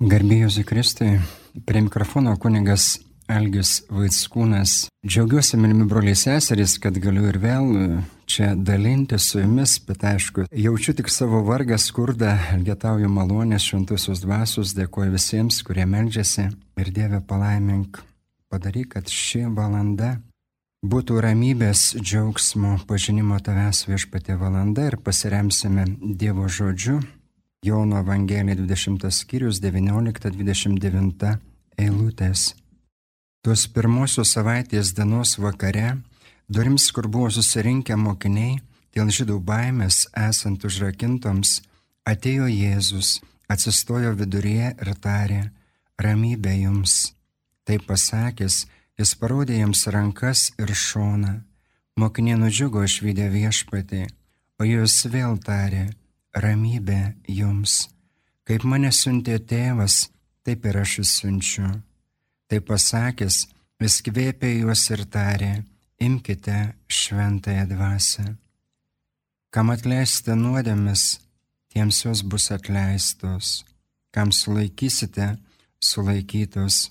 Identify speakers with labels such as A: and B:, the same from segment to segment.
A: Garbėjus Kristui, prie mikrofono kunigas Algis Vaitskūnas. Džiaugiuosi, mylimi broliai seserys, kad galiu ir vėl čia dalinti su jumis, bet aišku, jaučiu tik savo vargą, skurdą, elgetauju malonės, šventusios dvasios, dėkoju visiems, kurie meldžiasi ir Dieve palaimink. Padaryk, kad ši valanda būtų ramybės, džiaugsmo, pažinimo tavęs viešpatė valanda ir pasiremsime Dievo žodžiu Jono Evangelija 20 skyrius 19-29 eilutės. Tuos pirmosios savaitės dienos vakare, durims, kur buvo susirinkę mokiniai, dėl žydų baimės esant užrakintoms, atėjo Jėzus, atsistojo viduryje ir tarė, ramybė jums. Taip pasakęs, jis parodė jiems rankas ir šoną. Mokiniai nudžiugo išvykę viešpatį, o jūs vėl tarė, ramybė jums. Kaip mane siuntė tėvas, taip ir aš jūs siunčiu. Tai pasakęs, vis kvėpė juos ir tarė, imkite šventąją dvasę. Kam atleisite nuodėmis, tiems jos bus atleistos. Kam sulaikysite, sulaikytos.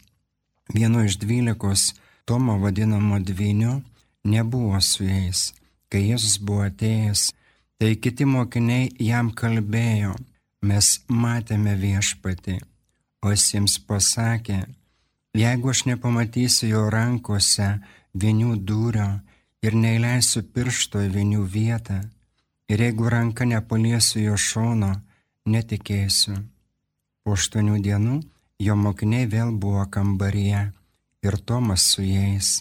A: Vieno iš dvylikos, Tomo vadinamo dvyniu, nebuvo su jais. Kai Jėzus buvo atėjęs, Tai kiti mokiniai jam kalbėjo, mes matėme viešpatį, o jis jiems pasakė, jeigu aš nepamatysiu jo rankose vinių dūrio ir neįleisiu piršto į vinių vietą, ir jeigu ranka nepaliesiu jo šono, netikėsiu. Po aštuonių dienų jo mokiniai vėl buvo kambaryje ir Tomas su jais.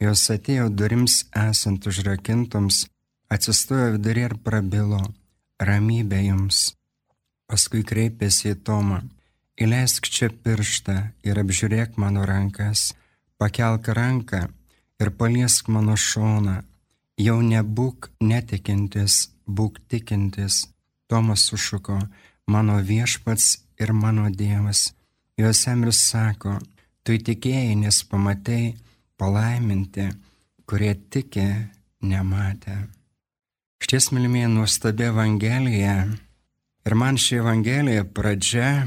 A: Jos atėjo durims esant užrakintoms atsistojo vidury ir prabilo, ramybė jums. Paskui kreipėsi į Tomą, įleisk čia pirštą ir apžiūrėk mano rankas, pakelk ranką ir paliesk mano šoną, jau nebūk netikintis, būk tikintis. Tomas sušuko, mano viešpats ir mano Dievas. Jos Emris sako, tu įtikėjai, nes pamatei palaiminti, kurie tikė nematė. Šties mylimieji nuostabi Evangelija. Ir man ši Evangelija pradžia,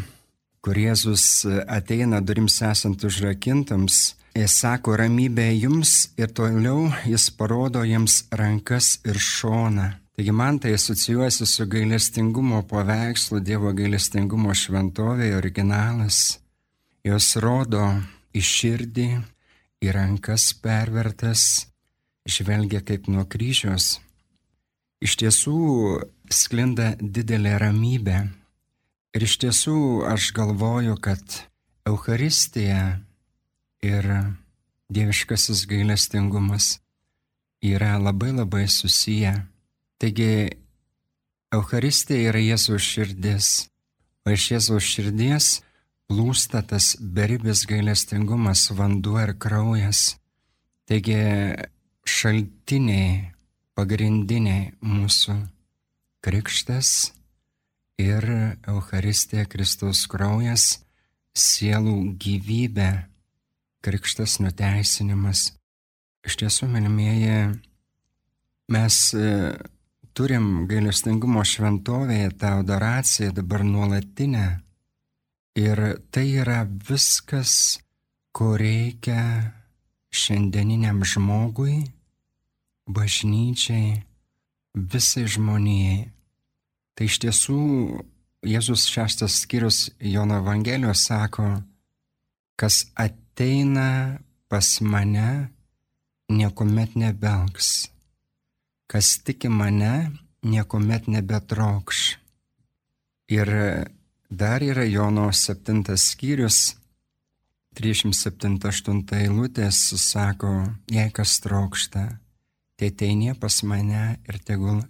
A: kur Jėzus ateina durims esant užrakintams, jis sako ramybė jums ir toliau jis parodo jiems rankas ir šoną. Taigi man tai asocijuosi su gailestingumo paveikslu, Dievo gailestingumo šventovėje originalas. Jos rodo į širdį, į rankas pervertas, žvelgia kaip nuo kryžiaus Iš tiesų sklinda didelė ramybė. Ir iš tiesų aš galvoju, kad Euharistija ir dieviškasis gailestingumas yra labai labai susiję. Taigi Euharistija yra Jėzaus širdis, o iš Jėzaus širdies plūsta tas beribis gailestingumas, vanduo ir kraujas. Taigi šaltiniai pagrindiniai mūsų krikštas ir Euharistija Kristaus kraujas, sielų gyvybė, krikštas nuteisinimas. Iš tiesų, mylimieji, mes e, turim gailestingumo šventovėje tą adoraciją dabar nuolatinę. Ir tai yra viskas, ko reikia šiandieniniam žmogui bažnyčiai, visai žmonijai. Tai iš tiesų Jėzus šeštas skyrius Jono Evangelijos sako, kas ateina pas mane, niekuomet nebelgs, kas tiki mane, niekuomet nebetrokš. Ir dar yra Jono septintas skyrius, 378 eilutės, sako, jei kas trokšta, tai teinie pas mane ir tegul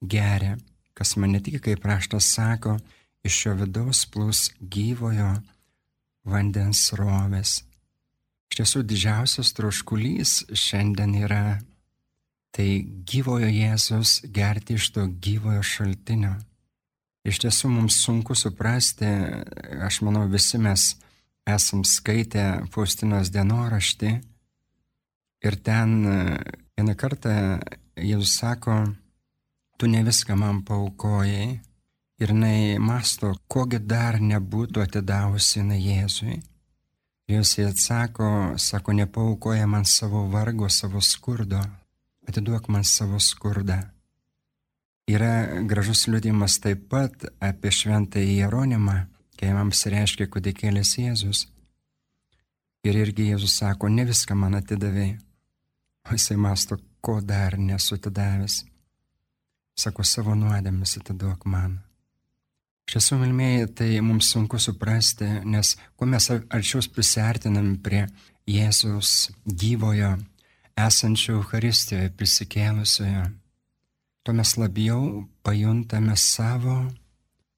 A: geria, kas mane tik kaip raštas sako, iš šio vidaus plūs gyvojo vandens rovės. Iš tiesų didžiausias troškulys šiandien yra tai gyvojo Jėzus gerti iš to gyvojo šaltinio. Iš tiesų mums sunku suprasti, aš manau visi mes esam skaitę Faustinos dienoraštį ir ten Vieną kartą Jėzus sako, tu ne viską man paukojai, Ir jinai masto, kogi dar nebūtų atidavusi jinai Jėzui. Ir jūs jie atsako, sako, nepaukoja man savo vargo, savo skurdo, atiduok man savo skurdą. Yra gražus liudimas taip pat apie šventąjį Jeronimą, kai jam reiškia kudikėlis Jėzus. Ir irgi Jėzus sako, ne viską man atidavė. O jisai masto, ko dar nesu atidavęs. Sako, savo nuodėmis atiduok man. Iš tiesų, milmėjai, tai mums sunku suprasti, nes kuo mes arčiau prisartinam prie Jėzaus gyvojo, esančio Euharistijoje prisikėlusiojo, tuo mes labiau pajuntame savo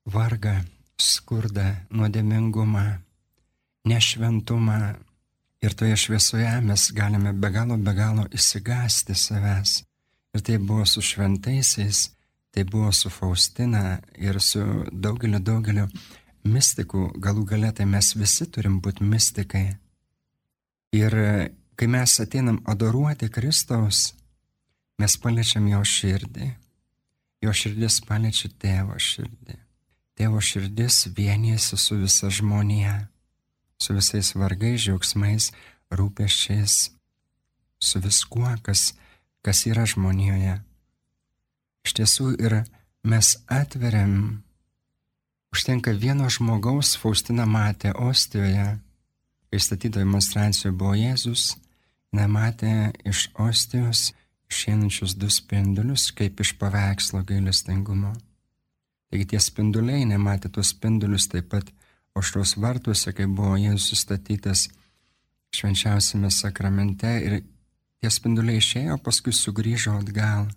A: vargą, skurdą, nuodėmingumą, nešventumą. Ir toje šviesoje mes galime be galo, be galo įsigasti savęs. Ir tai buvo su šventaisiais, tai buvo su Faustina ir su daugeliu, daugeliu mystikų, galų galę tai mes visi turim būti mystikai. Ir kai mes ateinam adoruoti Kristaus, mes paliečiam jo širdį. Jo širdis paliečia tėvo širdį. Tėvo širdis vienijasi su visa žmonija, su visais vargais, džiaugsmais, rūpeščiais, su viskuo, kas, kas yra žmonijoje. Iš tiesų ir mes atveriam, užtenka vieno žmogaus, Faustina matė Ostijoje, kai statytojo demonstracijoje buvo Jėzus, nematė iš Ostijos išeinančius du spindulius, kaip iš paveikslo gailestingumo. Taigi tie spinduliai nematė tuos spindulius taip pat oštos vartuose, kai buvo Jėzus sustatytas švenčiausiame sakramente ir tie spinduliai išėjo, paskui sugrįžo atgal.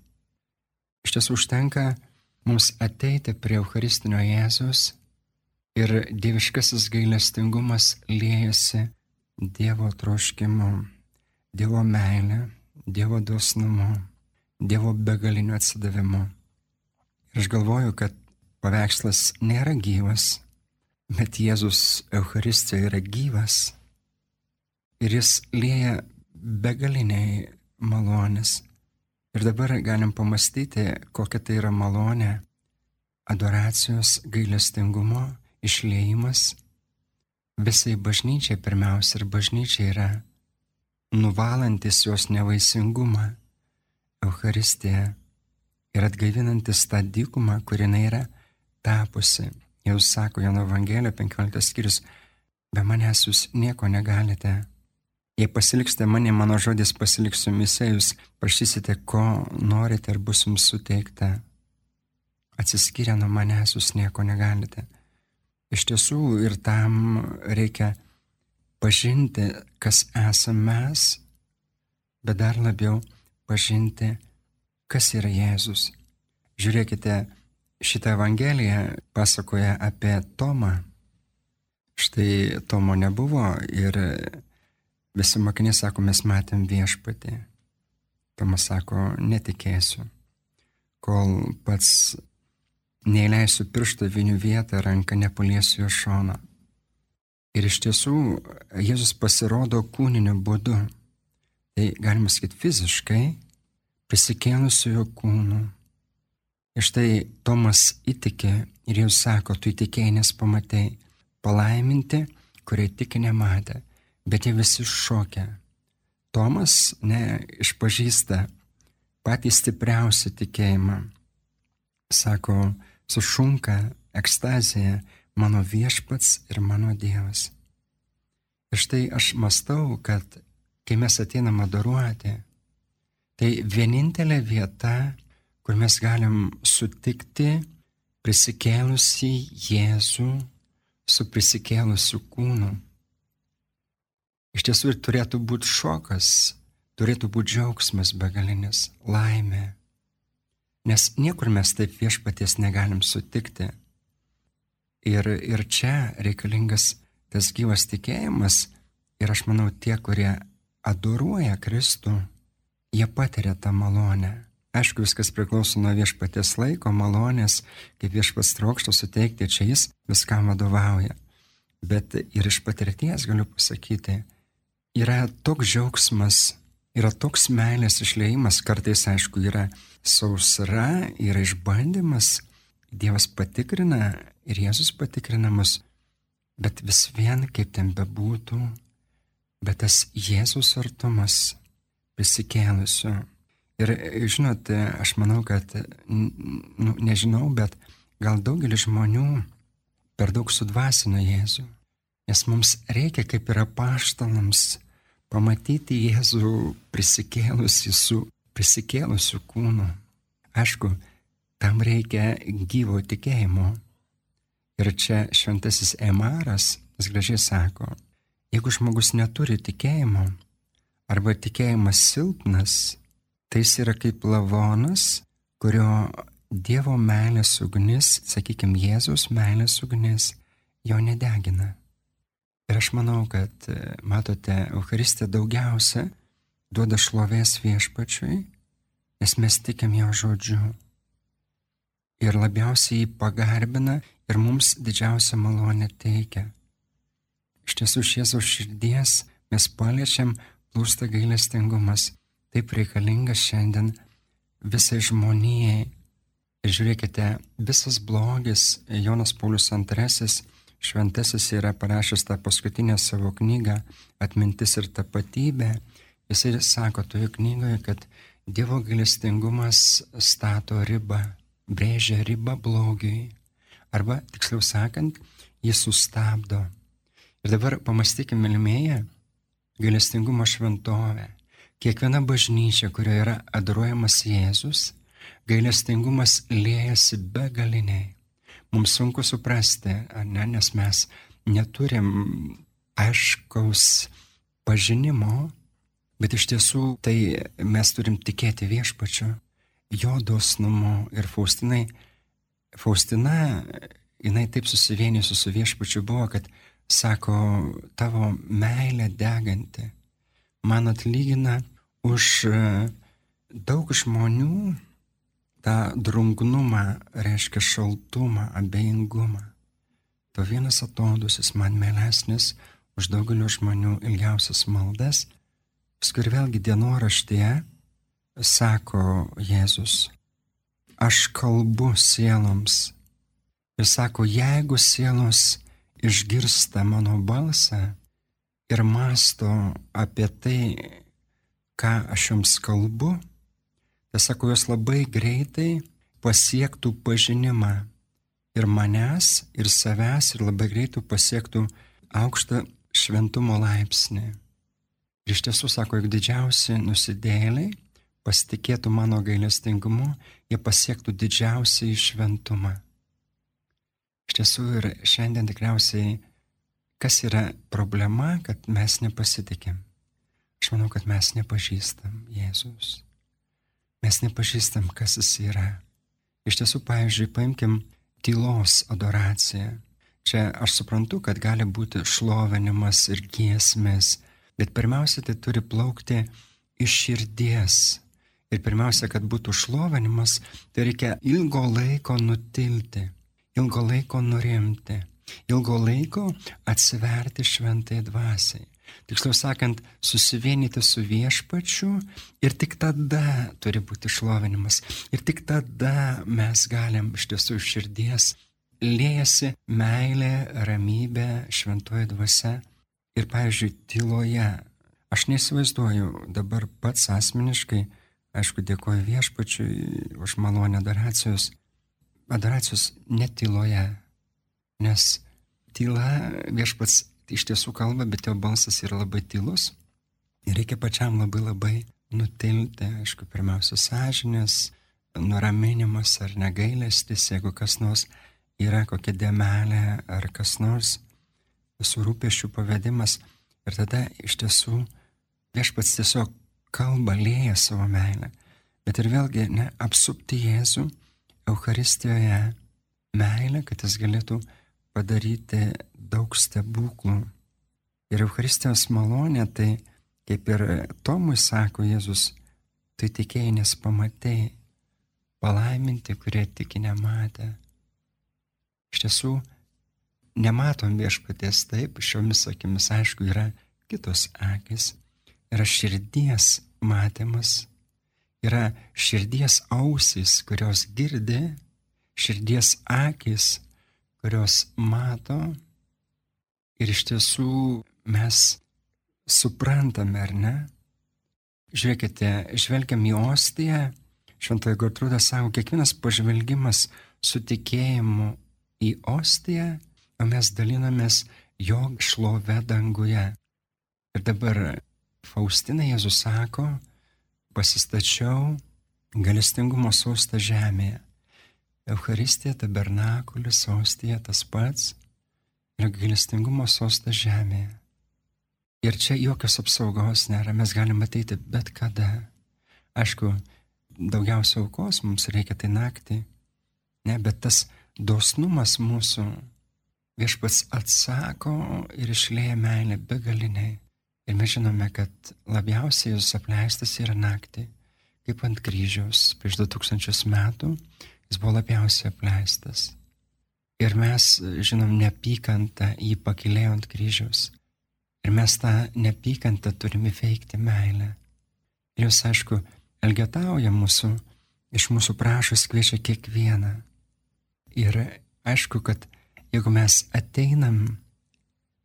A: Iš tiesų užtenka mums ateiti prie Eucharistinio Jėzus ir dieviškasis gailestingumas liejasi Dievo troškimu, Dievo meilė, Dievo dosnumu, Dievo begaliniu atsidavimu. Ir aš galvoju, kad paveikslas nėra gyvas, bet Jėzus Eucharistijoje yra gyvas ir jis lieja begaliniai malonės. Ir dabar galim pamastyti, kokia tai yra malonė, adoracijos gailestingumo išleimas visai bažnyčiai pirmiausia ir bažnyčia yra nuvalantis jos nevaisingumą, Euharistija ir atgaivinantis tą dykumą, kuri jinai yra tapusi. Jau sako Jono Evangelio 15 skyrius, be manęs jūs nieko negalite Jei pasiliksite mane, mano žodis pasiliks jumise, jūs prašysite, ko norite ir bus jums suteikta. Atsiskyrę nuo manęs jūs nieko negalite. Iš tiesų ir tam reikia pažinti, kas esame mes, bet dar labiau pažinti, kas yra Jėzus. Žiūrėkite, šitą Evangeliją pasakoja apie Tomą. Štai Tomo nebuvo ir Visi mokiniai sako, mes matėm viešpatį. Tomas sako, netikėsiu, kol pats neįleisiu pirštą vinių vietą, ranką nepaliesiu jo šono. Ir iš tiesų Jėzus pasirodo kūniniu būdu. Tai galima sakyti fiziškai, prisikėlusiu jo kūnu. Ir štai Tomas įtikė ir jau sako, tu įtikėjai, nes pamatai, palaiminti, kurie tik nematė bet jie visi šokia. Tomas ne išpažįsta patį stipriausią tikėjimą. Sako, sušunka ekstazija mano viešpats ir mano Dievas. Ir štai aš mastau, kad kai mes ateinam adoruoti, tai vienintelė vieta, kur mes galim sutikti prisikėlusi Jėzų su prisikėlusiu kūnu. Iš tiesų ir turėtų būti šokas, turėtų būti džiaugsmas begalinis, laimė. Nes niekur mes taip viešpaties negalim sutikti. Ir, ir čia reikalingas tas gyvas tikėjimas ir aš manau tie, kurie adoruoja Kristų, jie patiria tą malonę. Aišku, viskas priklauso nuo viešpaties laiko, malonės, kaip viešpats trokšto suteikti, čia jis viskam vadovauja. Bet ir iš patirties galiu pasakyti, yra toks džiaugsmas, yra toks meilės išleimas, kartais aišku yra sausra, yra išbandymas, Dievas patikrina ir Jėzus patikrina mus, bet vis vien, kaip ten bebūtų, bet tas Jėzus artumas prisikėlusiu. Ir žinot, aš manau, kad, nu, nežinau, bet gal daugelis žmonių per daug sudvasino Jėzų. Nes mums reikia, kaip yra paštalams, pamatyti Jėzų prisikėlusi su prisikėlusiu kūnu. Aišku, tam reikia gyvo tikėjimo. Ir čia šventasis Emaras, jis gražiai sako, jeigu žmogus neturi tikėjimo, arba tikėjimas silpnas, tai jis yra kaip lavonas, kurio Dievo meilės ugnis, sakykime, Jėzaus meilės ugnis jo nedegina. Ir aš manau, kad, e, matote, Euharistė daugiausia duoda šlovės viešpačiui, nes mes tikim jo žodžiu. Ir labiausiai jį pagarbina ir mums didžiausią malonę teikia. Iš tiesų šiesos širdies mes paliečiam plūsta gailestingumas. Taip reikalingas šiandien visai žmonijai. Ir žiūrėkite, visas blogis Jonas Paulius II šventasis yra parašęs tą paskutinę savo knygą Atmintis ir tapatybė. Jisai sako toje knygoje, kad Dievo gailestingumas stato ribą, brėžia ribą blogiui. Arba, tiksliau sakant, jis sustabdo. Ir dabar pamastykime, mylimėje, gailestingumo šventovę. Kiekviena bažnyčia, kurioje yra adoruojamas Jėzus, gailestingumas liejasi begaliniai mums sunku suprasti, ne, nes mes neturim aiškaus pažinimo, bet iš tiesų tai mes turim tikėti viešpačiu, jo dosnumu ir Faustinai. Faustina, jinai taip susivienijusi su viešpačiu buvo, kad sako, tavo meilė deganti man atlygina už daug žmonių tą drungnumą reiškia šaltumą, abejingumą. To vienas atodusis man mielesnis už daugelio žmonių ilgiausias maldas, paskui ir vėlgi dienoraštėje sako Jėzus, aš kalbu sieloms. Ir sako, jeigu sielos išgirsta mano balsą ir masto apie tai, ką aš jums kalbu, Tai sako, jos labai greitai pasiektų pažinimą ir manęs, ir savęs, ir labai greitai pasiektų aukštą šventumo laipsnį. Ir iš tiesų sako, jog didžiausi nusidėliai pasitikėtų mano gailestingumu, jie pasiektų didžiausiai šventumą. Iš tiesų ir šiandien tikriausiai, kas yra problema, kad mes nepasitikim. Aš manau, kad mes nepažįstam Jėzus mes nepažįstam, kas jis yra. Iš tiesų, pavyzdžiui, paimkim tylos adoraciją. Čia aš suprantu, kad gali būti šlovinimas ir giesmės, bet pirmiausia, tai turi plaukti iš širdies. Ir pirmiausia, kad būtų šlovinimas, tai reikia ilgo laiko nutilti, ilgo laiko nurimti, ilgo laiko atsiverti šventai dvasiai tiksliau sakant, susivienyti su viešpačiu ir tik tada turi būti šlovinimas. Ir tik tada mes galim iš tiesų iš širdies liejasi meilė, ramybė, šventoji dvasia. Ir, pavyzdžiui, tyloje. Aš neįsivaizduoju dabar pats asmeniškai, aišku, dėkoju viešpačiui už malonę adoracijos. Adoracijos netyloje, nes tyla viešpats iš tiesų kalba, bet jo balsas yra labai tylus. Ir reikia pačiam labai labai nutilti, aišku, pirmiausia, sąžinės, nuraminimas ar negailestis, jeigu kas nors yra kokia dėmelė ar kas nors visų rūpešių pavedimas. Ir tada iš tiesų viešpats tiesiog kalba, lėja savo meilę. Bet ir vėlgi, ne, apsupti Jėzų Euharistijoje meilę, kad jis galėtų padaryti daug stebuklų. Ir Euharistijos malonė tai, kaip ir Tomui sako Jėzus, tu tikėjai, nes pamatėjai, palaiminti, kurie tiki nematė. Iš tiesų, nematom viešpaties taip, šiomis akimis, aišku, yra kitos akis, yra širdies matymas, yra širdies ausis, kurios girdi, širdies akis, kurios mato ir iš tiesų mes suprantame, ar ne? Žiūrėkite, žvelgiam į ostiją, šventoji Gertrūda sako, kiekvienas pažvelgimas su tikėjimu į ostiją, o mes dalinamės jo šlove danguje. Ir dabar Faustina Jėzus sako, pasistačiau galestingumo sostą žemėje. Euharistija, tabernakulis, ostija tas pats ir galestingumo sostas žemėje. Ir čia jokios apsaugos nėra, mes galime ateiti bet kada. Aišku, daugiausia aukos mums reikia tai naktį, ne, bet tas dosnumas mūsų viešpats atsako ir išlėja meilę begaliniai. Ir mes žinome, kad labiausiai jūs apleistas yra naktį, kaip ant kryžiaus prieš 2000 metų jis buvo labiausiai apleistas. Ir mes, žinom, neapykantą jį pakilėjo ant kryžiaus. Ir mes tą neapykantą turime veikti meilę. Ir jūs, aišku, elgetauja mūsų, iš mūsų prašus kviečia kiekvieną. Ir aišku, kad jeigu mes ateinam,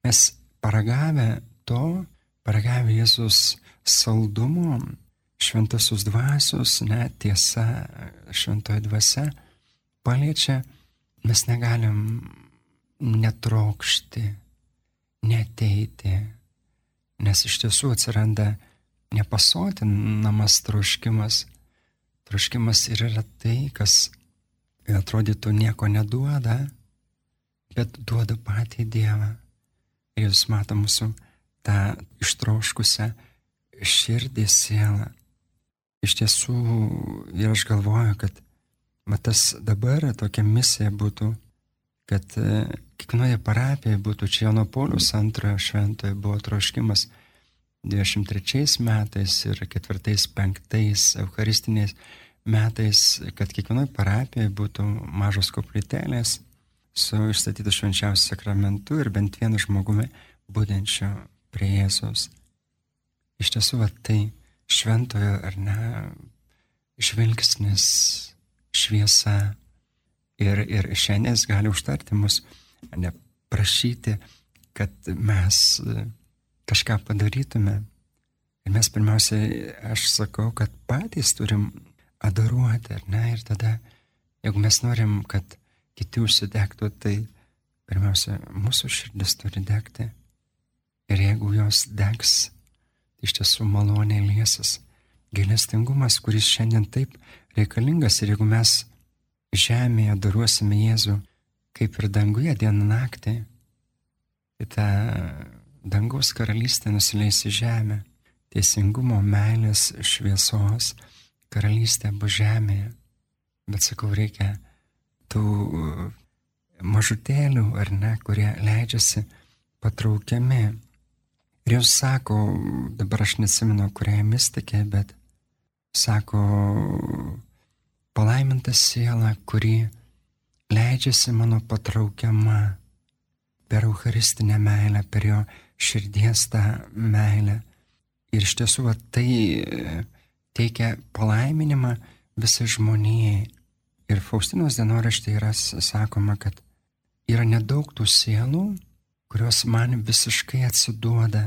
A: mes paragavę to, paragavę Jėzus saldumo, šventosios dvasios, ne, tiesa, šventoji dvasia, paliečia, mes negalim netrokšti, neteiti, nes iš tiesų atsiranda nepasotinamas troškimas. Troškimas ir yra tai, kas atrodytų nieko neduoda, bet duoda patį Dievą. Ir jūs mato mūsų tą ištroškusią širdį sielą. Iš tiesų, ir aš galvoju, kad matas dabar tokia misija būtų, kad e, kiekvienoje parapijoje būtų čia Jono Polius antrojo šventojo buvo troškimas 23 metais ir 4-5 eucharistiniais metais, kad kiekvienoje parapijoje būtų mažos koplytelės su išstatytu švenčiausiu sakramentu ir bent vienu žmogumi būdenčiu prie Jėzaus. Iš tiesų, va, tai šventojo ar ne žvilgsnis, šviesa ir, ir šiandien gali užtarti mus, ne prašyti, kad mes kažką padarytume. Ir mes pirmiausiai, aš sakau, kad patys turim adoruoti, ar ne? Ir tada, jeigu mes norim, kad kiti užsidegtų, tai pirmiausia, mūsų širdis turi degti. Ir jeigu jos degs, iš tiesų malonė liesis. Gailestingumas, kuris šiandien taip reikalingas ir jeigu mes žemėje daruosime Jėzų, kaip ir danguje dieną naktį, tai ta dangaus karalystė nusileis į žemę, teisingumo, meilės, šviesos karalystė bus žemėje. Bet sakau, reikia tų mažutėlių, ar ne, kurie leidžiasi patraukiami. Ir jūs sako, dabar aš nesimenu, kurioje mistikė, bet sako, palaiminta siela, kuri leidžiasi mano patraukiama per Eucharistinę meilę, per jo širdies tą meilę. Ir iš tiesų va, tai uh, teikia palaiminimą visai žmonijai. Ir Faustinos dienoraštė yra sakoma, kad yra nedaug tų sielų, kurios man visiškai atsiduoda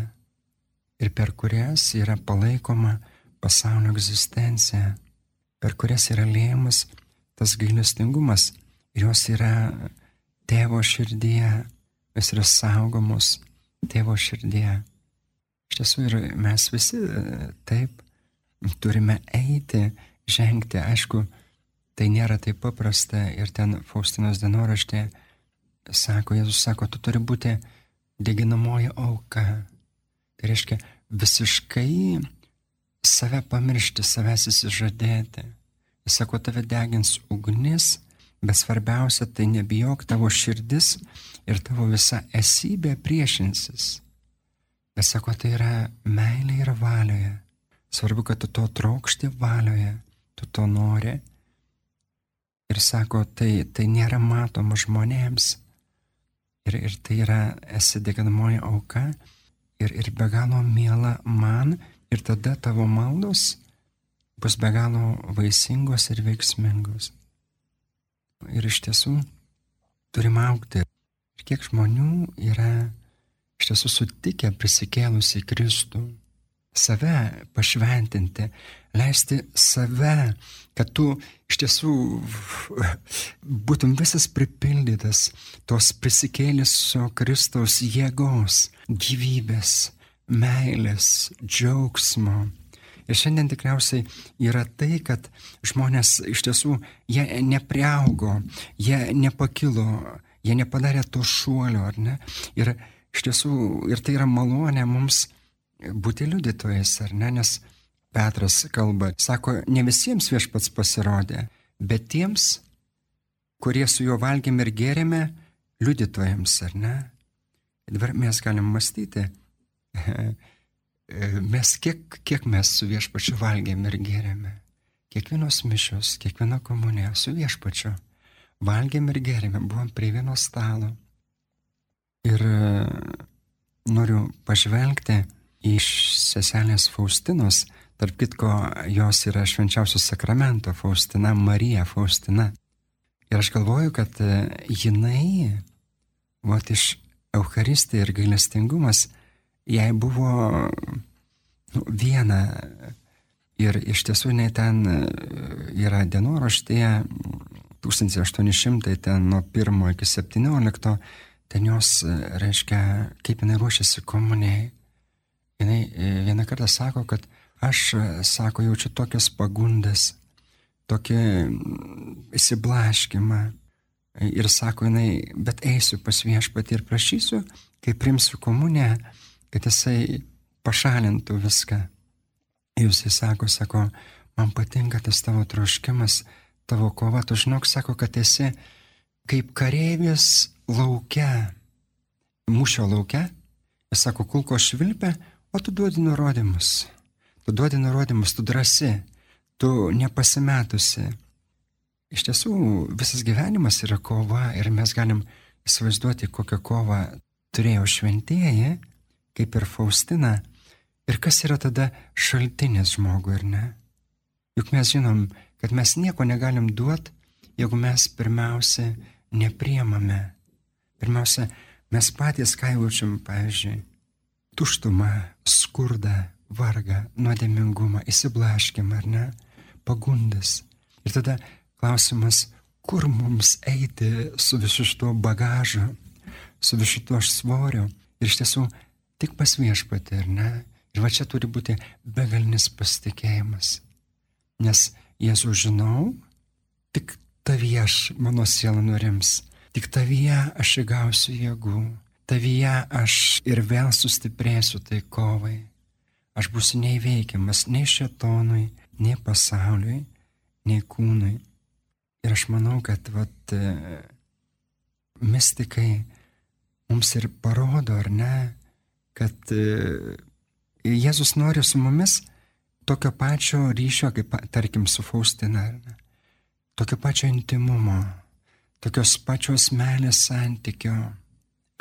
A: ir per kurias yra palaikoma pasaulio egzistencija, per kurias yra lėjimas tas gailestingumas ir jos yra tėvo širdėje, jos yra saugomos tėvo širdėje. Iš tiesų ir mes visi taip turime eiti, žengti, aišku, Tai nėra taip paprasta ir ten Faustinos dienoraštė sako, Jėzus sako, tu turi būti deginamoji auka. Tai reiškia visiškai save pamiršti, savęs įsižadėti. Jis sako, tave degins ugnis, bet svarbiausia tai nebijok tavo širdis ir tavo visa esybė priešinsis. Bet sako, tai yra meilė ir valioje. Svarbu, kad tu to trokšti valioje, tu to nori Ir sako, tai, tai nėra matoma žmonėms. Ir, ir tai yra esi deginamoji auka ir, ir be galo miela man. Ir tada tavo maldos bus be galo vaisingos ir veiksmingos. Ir iš tiesų turim aukti. Ir kiek žmonių yra iš tiesų sutikę prisikėlusi Kristų, save pašventinti, leisti save, kad tu iš tiesų būtum visas pripildytas tos prisikėlusio Kristaus jėgos, gyvybės, meilės, džiaugsmo. Ir šiandien tikriausiai yra tai, kad žmonės iš tiesų, jie nepriaugo, jie nepakilo, jie nepadarė to šuolio, ar ne? Ir iš tiesų, ir tai yra malonė mums būti liudytojais, ar ne? Nes Petras kalba, sako, ne visiems viešpats pasirodė, bet tiems, kurie su juo valgėme ir gėrėme, liudytojams, ar ne? Dabar mes galim mąstyti, mes kiek, kiek mes su viešpačiu valgėme ir gėrėme. Kiekvienos mišios, kiekviena komunija su viešpačiu. Valgėme ir gėrėme, buvom prie vieno stalo. Ir e, noriu pažvelgti iš seselės Faustinos, tarp kitko jos yra švenčiausio sakramento Faustina, Marija Faustina. Ir aš galvoju, kad e, jinai, va iš Euharistija ir gailestingumas, jai buvo nu, viena. Ir iš tiesų jinai ten e, yra dienoraštėje 1800, ten nuo 1 iki 17 ten jos, e, reiškia, kaip jinai ruošiasi komunijai. Jinai e, vieną kartą sako, kad aš, e, sako, jaučiu tokias pagundas, tokį įsiblaškimą. Ir sako jinai, bet eisiu pas viešpatį ir prašysiu, kai primsiu komuniją, kad jisai pašalintų viską. Jūs jis sako, sako, man patinka tas tavo troškimas, tavo kova, tu žinok, sako, kad esi kaip kareivis laukia, mūšio laukia, jis sako, kulko švilpia, o tu duodi nurodymus. Tu duodi nurodymus, tu drasi, tu nepasimetusi. Iš tiesų, visas gyvenimas yra kova ir mes galim įsivaizduoti, kokią kovą turėjo šventieji, kaip ir Faustina. Ir kas yra tada šaltinis žmogui, ar ne? Juk mes žinom, kad mes nieko negalim duoti, jeigu mes pirmiausia nepriemame. Pirmiausia, mes patys ką jaučiam, pavyzdžiui, tuštumą, skurdą, vargą, nuodėmingumą, įsiblaškimą, ar ne, pagundas. Ir tada klausimas, kur mums eiti su visu šituo bagažu, su visu šituo svoriu. Ir iš tiesų, tik pas viešpatį, ar ne? Ir va čia turi būti begalinis pasitikėjimas. Nes Jėzų žinau, tik tavyje aš, mano siela nurims, tik tavyje aš įgausiu jėgų, tavyje aš ir vėl sustiprėsiu tai kovai. Aš būsiu neįveikiamas nei šetonui, nei pasauliui, nei kūnui. Ir aš manau, kad vat, e, mystikai mums ir parodo, ar ne, kad e, Jėzus nori su mumis tokio pačio ryšio, kaip, tarkim, su Faustina, ar ne? tokio pačio intimumo, tokios pačios meilės santykio,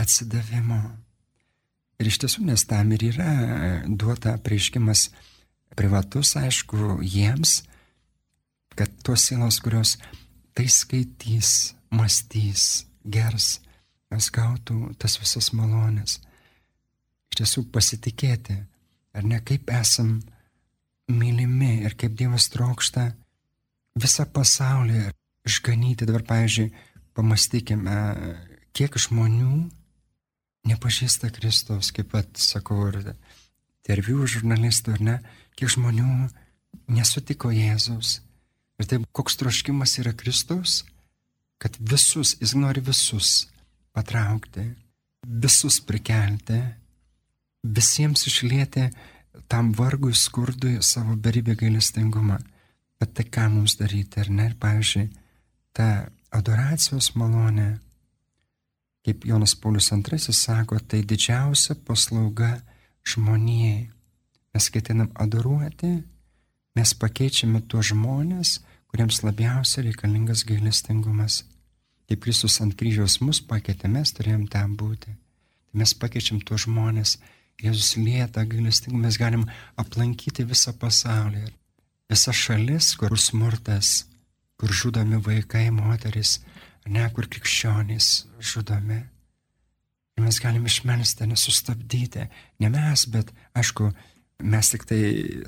A: atsidavimo. Ir iš tiesų, nes tam ir yra duota prieškimas privatus, aišku, jiems, kad tos sielos, kurios tai skaitys, mąstys, gers, mes gautų tas visas malonės. Iš tiesų pasitikėti, ar ne kaip esam mylimi ir kaip Dievas trokšta visą pasaulį išganyti. Dabar, pavyzdžiui, pamastykime, kiek žmonių nepažįsta Kristaus, kaip pat sakau, ir interviu žurnalistų, ar ne, kiek žmonių nesutiko Jėzaus. Ir taip, koks troškimas yra Kristaus, kad visus, jis nori visus patraukti, visus prikelti, visiems išlieti tam vargui, skurdui savo beribį gailestingumą. Bet tai ką mums daryti, ar ne? Ir pavyzdžiui, ta adoracijos malonė, kaip Jonas Paulius II sako, tai didžiausia paslauga žmonijai. Mes ketinam adoruoti, mes pakeičiame tuos žmonės, kuriems labiausiai reikalingas gailestingumas. Kaip Kristus ant kryžiaus mus pakeitė, mes turėjom ten būti. Tai mes pakeičiam tuos žmonės, Jėzus lieta gailestingumą, mes galim aplankyti visą pasaulį visas šalis, kur smurtas, kur žudomi vaikai, moteris, ne kur krikščionys žudomi. Ir mes galime išmelsti, nesustabdyti. Ne mes, bet aišku, mes tik tai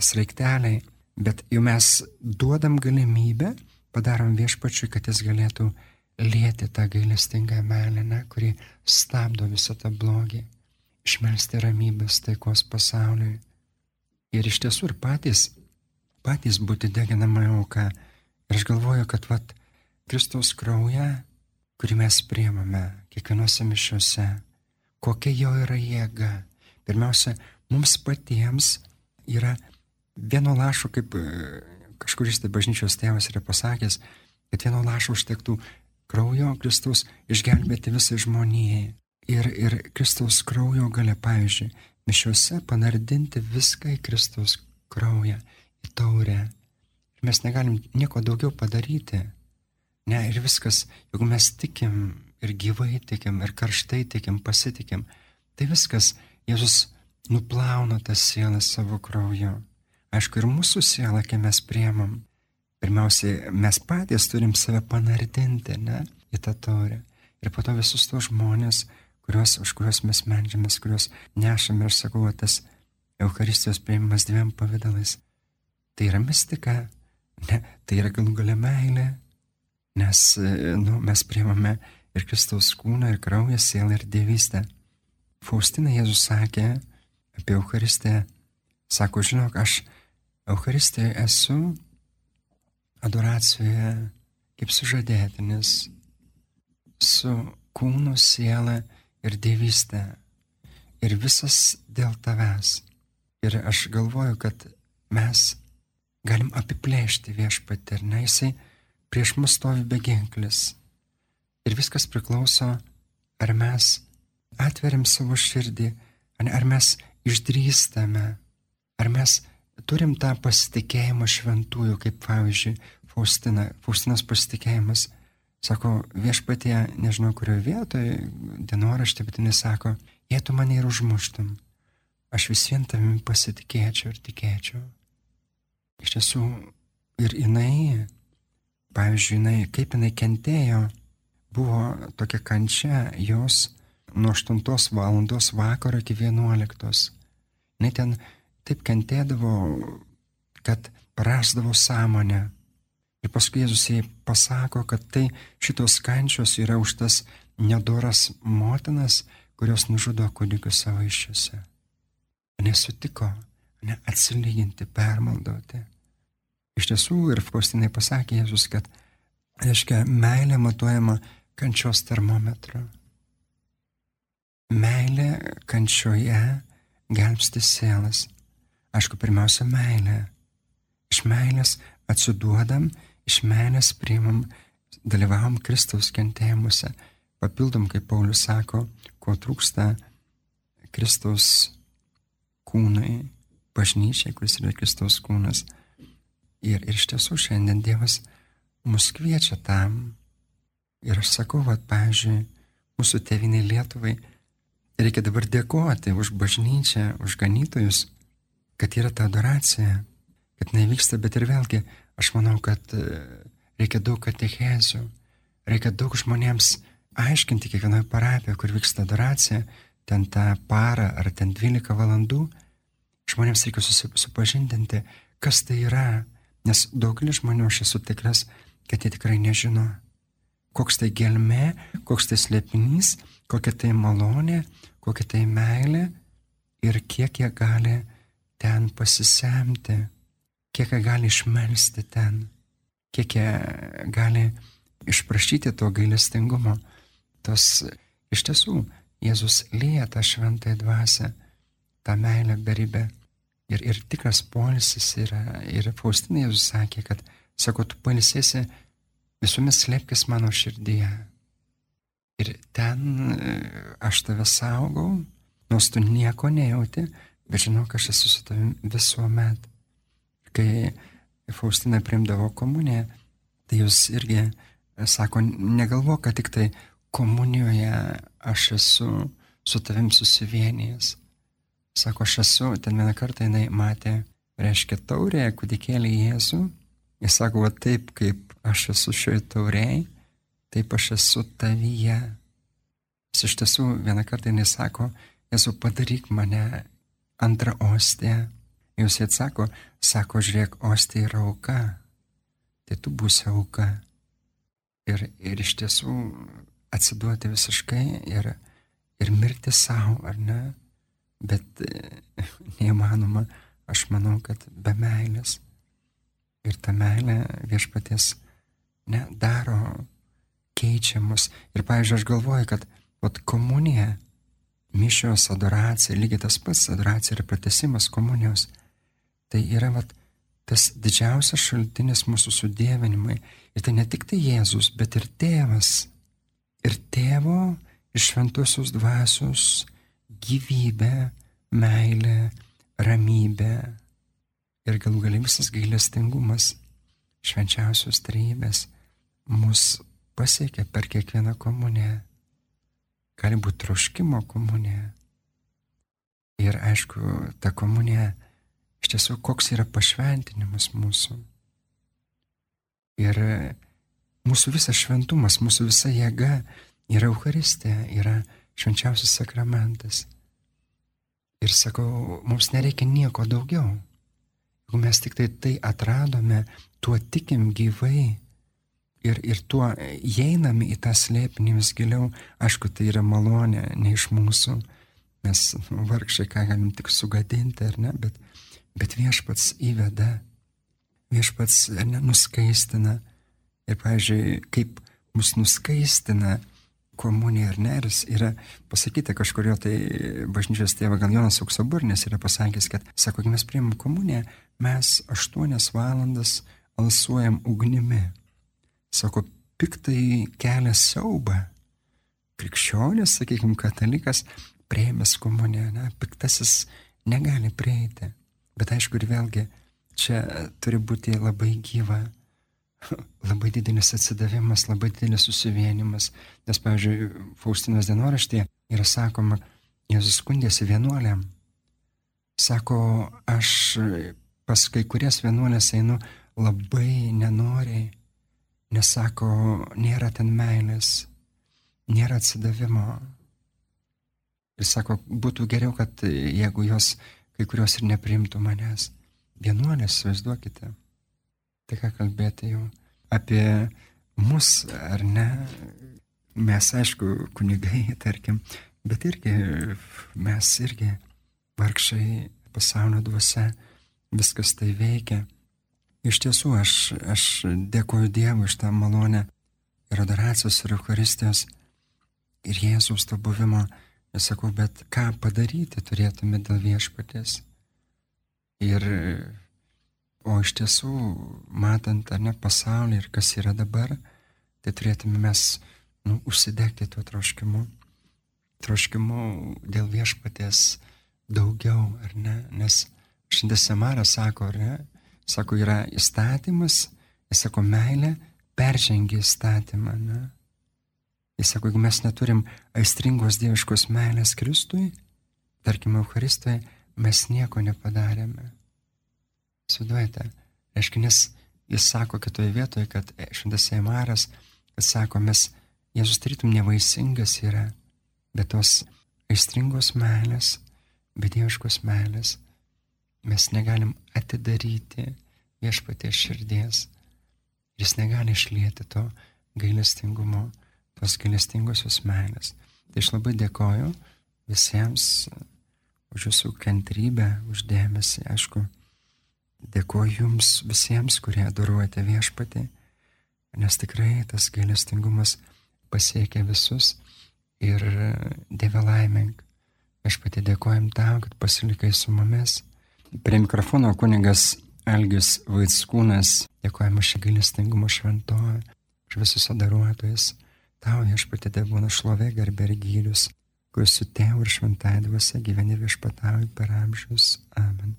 A: sraigteliai, bet jau mes duodam galimybę, padarom viešpačiui, kad jis galėtų lėti tą gailestingą meilę, kuri stabdo visą tą blogį, išmelsti ramybės taikos pasauliui. Ir iš tiesų ir patys, patys būti deginama auka. Ir aš galvoju, kad vat Kristaus kraują, kurį mes priemame kiekvienose mišiuose, kokia jo yra jėga. Pirmiausia, mums patiems yra vieno lašo, kaip e, kažkuris tai bažnyčios tėvas yra pasakęs, kad vieno lašo užtektų kraujo Kristaus išgelbėti visai žmonijai. Ir, ir Kristaus kraujo gale, pavyzdžiui, mišiuose panardinti viską į Kristaus kraują, į taurę. Ir mes negalim nieko daugiau padaryti. Ne, ir viskas, jeigu mes tikim ir gyvai tikim, ir karštai tikim, pasitikim, tai viskas Jėzus nuplauna tą sielą savo krauju. Aišku, ir mūsų sielą, kai mes priemam, pirmiausiai mes patys turim save panardinti, ne, į tą taurę. Ir po to visus tos žmonės, kuriuos, už kuriuos mes medžiamės, kuriuos nešame ir sakau, tas Euharistijos prieimimas dviem pavydalais. Tai yra mistika, ne, tai yra galų galia meilė, nes nu, mes priimame ir Kristaus kūną, ir kraują, sielą, ir dievystę. Faustina Jėzus sakė apie Eucharistiją, sako, žinok, aš Eucharistijoje esu adoracijoje kaip sužadėtinis su kūnu, siela ir dievystę. Ir visas dėl tavęs. Ir aš galvoju, kad mes galim apiplėšti viešpatį, ir ne jisai prieš mus stovi beginklis. Ir viskas priklauso, ar mes atveriam savo širdį, ar mes išdrįstame, ar mes turim tą pasitikėjimą šventųjų, kaip pavyzdžiui, Faustina, Faustinos pasitikėjimas Sako, viešpatie, nežinau kurioje vietoje, dienoraštė, bet jis sako, jei tu mane ir užmuštum, aš vis vien tavimi pasitikėčiau ir tikėčiau. Iš tiesų, ir jinai, pavyzdžiui, jinai, kaip jinai kentėjo, buvo tokia kančia jos nuo 8 valandos vakaro iki 11. Jis ten taip kentėdavo, kad prasdavo sąmonę Ir paskui Jėzus jai pasako, kad tai šitos kančios yra už tas nedoras motinas, kurios nužudo kūdikius savo iššiose. Nesutiko neatsilyginti, permaldoti. Iš tiesų ir Faustinai pasakė Jėzus, kad, reiškia, meilė matuojama kančios termometru. Meilė kančioje gelbsti sielas. Aišku, pirmiausia, meilė. Iš meilės atsiduodam iš meilės priimam, dalyvavom Kristaus kentėjimuose, papildom, kaip Paulius sako, ko trūksta Kristaus kūnai, bažnyčiai, kuris yra Kristaus kūnas. Ir, ir iš tiesų šiandien Dievas mus kviečia tam. Ir aš sakau, vad, pavyzdžiui, mūsų tėviniai Lietuvai reikia dabar dėkoti už bažnyčią, už ganytojus, kad yra ta adoracija, kad nevyksta, bet ir vėlgi Aš manau, kad e, reikia daug katechezių, reikia daug žmonėms aiškinti kiekvienoje parapijoje, kur vyksta adoracija, ten tą parą ar ten 12 valandų, žmonėms reikia susipažindinti, kas tai yra, nes daugelis žmonių aš esu tikras, kad jie tikrai nežino, koks tai gelme, koks tai slėpinys, kokia tai malonė, kokia tai meilė ir kiek jie gali ten pasisemti kiek jie gali išmelsti ten, kiek jie gali išprašyti to gailestingumo. Tos iš tiesų Jėzus lieja tą šventąją dvasę, tą meilę beribę. Ir, ir tikras polisis yra, ir Faustinai Jėzus sakė, kad, sako, tu palisėsi visuomet slėpkis mano širdyje. Ir ten e, aš tave saugau, nors tu nieko nejauti, bet žinau, kad aš esu su tavimi visuomet kai Faustina primdavo komuniją, tai jūs irgi sako, negalvo, kad tik tai komunijoje aš esu su tavim susivienijęs. Sako, aš esu, ten vieną kartą jinai matė, reiškia taurėje kūdikėlį Jėzų. Jis sako, va taip, kaip aš esu šioje tauriai, taip aš esu tavyje. Jis iš tiesų vieną kartą jis sako, Jėzau padaryk mane antrą ostę. Jūs atsako, sako, žiūrėk, ostė yra auka. Tai tu būsi auka. Ir, ir iš tiesų atsiduoti visiškai ir, ir mirti savo, ar ne? Bet neįmanoma, aš manau, kad be meilės. Ir ta meilė viešpaties ne, daro keičiamus. Ir, pavyzdžiui, aš galvoju, kad vat, komunija, mišios, adoracija, lygiai tas pats adoracija ir pratesimas komunijos, tai yra vat, tas didžiausias šaltinis mūsų sudėvinimai. Ir tai ne tik tai Jėzus, bet ir tėvas. Ir tėvo iš šventosios dvasios gyvybė, meilė, ramybė ir galų galia visas gailestingumas švenčiausios trybės mus pasiekia per kiekvieną komuniją. Gali būti troškimo komunija. Ir aišku, ta komunija iš tiesų koks yra pašventinimas mūsų. Ir mūsų visas šventumas, mūsų visa jėga yra Euharistija, yra švenčiausias sakramentas. Ir sakau, mums nereikia nieko daugiau. Jeigu mes tik tai tai atradome, tuo tikim gyvai, ir, ir tuo įeiname į tą slėpinį vis giliau, aišku, tai yra malonė, ne iš mūsų, mes vargšai ką galim tik sugadinti, ar ne, bet, bet viešpats įveda, viešpats ne, nuskaistina. Ir, pavyzdžiui, kaip mus nuskaistina komunija ar ne, ir yra pasakyta kažkurio tai bažnyčios tėva, gal Jonas Auksaburnis yra pasakęs, kad, sako, kai mes priimam komuniją, mes aštuonias valandas alsuojam ugnimi. Sako, piktai kelia siaubą. Krikščionis, sakykime, katalikas, prieimęs komuniją, ne, piktasis negali prieiti. Bet aišku, ir vėlgi, čia turi būti labai gyva, labai didelis atsidavimas, labai didelis susivienimas. Nes, pavyzdžiui, Faustinos dienoraštėje yra sakoma, Jėzus skundėsi vienuoliam. Sako, aš pas kai kurias vienuolės einu labai nenoriai, Nes sako, nėra ten meilės, nėra atsidavimo. Ir sako, būtų geriau, kad jeigu jos kai kurios ir neprimtų manęs. Vienuolės, vaizduokite. Tai ką kalbėti jau apie mus, ar ne? Mes, aišku, kunigai, tarkim, bet irgi mes irgi vargšai pasaulio dvasia, viskas tai veikia. Iš tiesų, aš, aš dėkoju Dievui iš tą malonę ir adoracijos ir Euharistijos ir Jėzaus to buvimo. Ir sakau, bet ką padaryti turėtume dėl viešpatės. Ir, o iš tiesų, matant ar ne pasaulį ir kas yra dabar, tai turėtume mes nu, užsidegti tuo troškimu. Troškimu dėl viešpatės daugiau, ar ne? Nes šiandien Samara sako, ar ne? Sako, yra įstatymas, jis sako, meilė peržengia įstatymą. Ne? Jis sako, jeigu mes neturim aistringos dieviškos meilės Kristui, tarkim, Eucharistoje, mes nieko nepadarėme. Suduojate, reiškia, nes jis sako kitoje vietoje, kad šventas Eimaras, kad sako, mes, Jėzus tarytum nevaisingas yra, bet tos aistringos meilės, bet dieviškos meilės mes negalim atidaryti viešpaties širdies. Jis negali išlieti to gailestingumo, tos gailestingosios meilės. Tai aš labai dėkoju visiems už jūsų kantrybę, už dėmesį. Aišku, dėkoju jums visiems, kurie adoruojate viešpatį, nes tikrai tas gailestingumas pasiekia visus ir Dieve laimink. Aš pati dėkojom tau, kad pasilikai su mumis Prie mikrofono kuningas Algis Vaitskūnas, dėkojame šį gailestingumo šventovę, už visus adoruotojus, tau viešpatė devūna šlovė garbė ir gylius, kuris su tėvu ir šventai dvasia gyveni viešpatauji per amžius. Amen.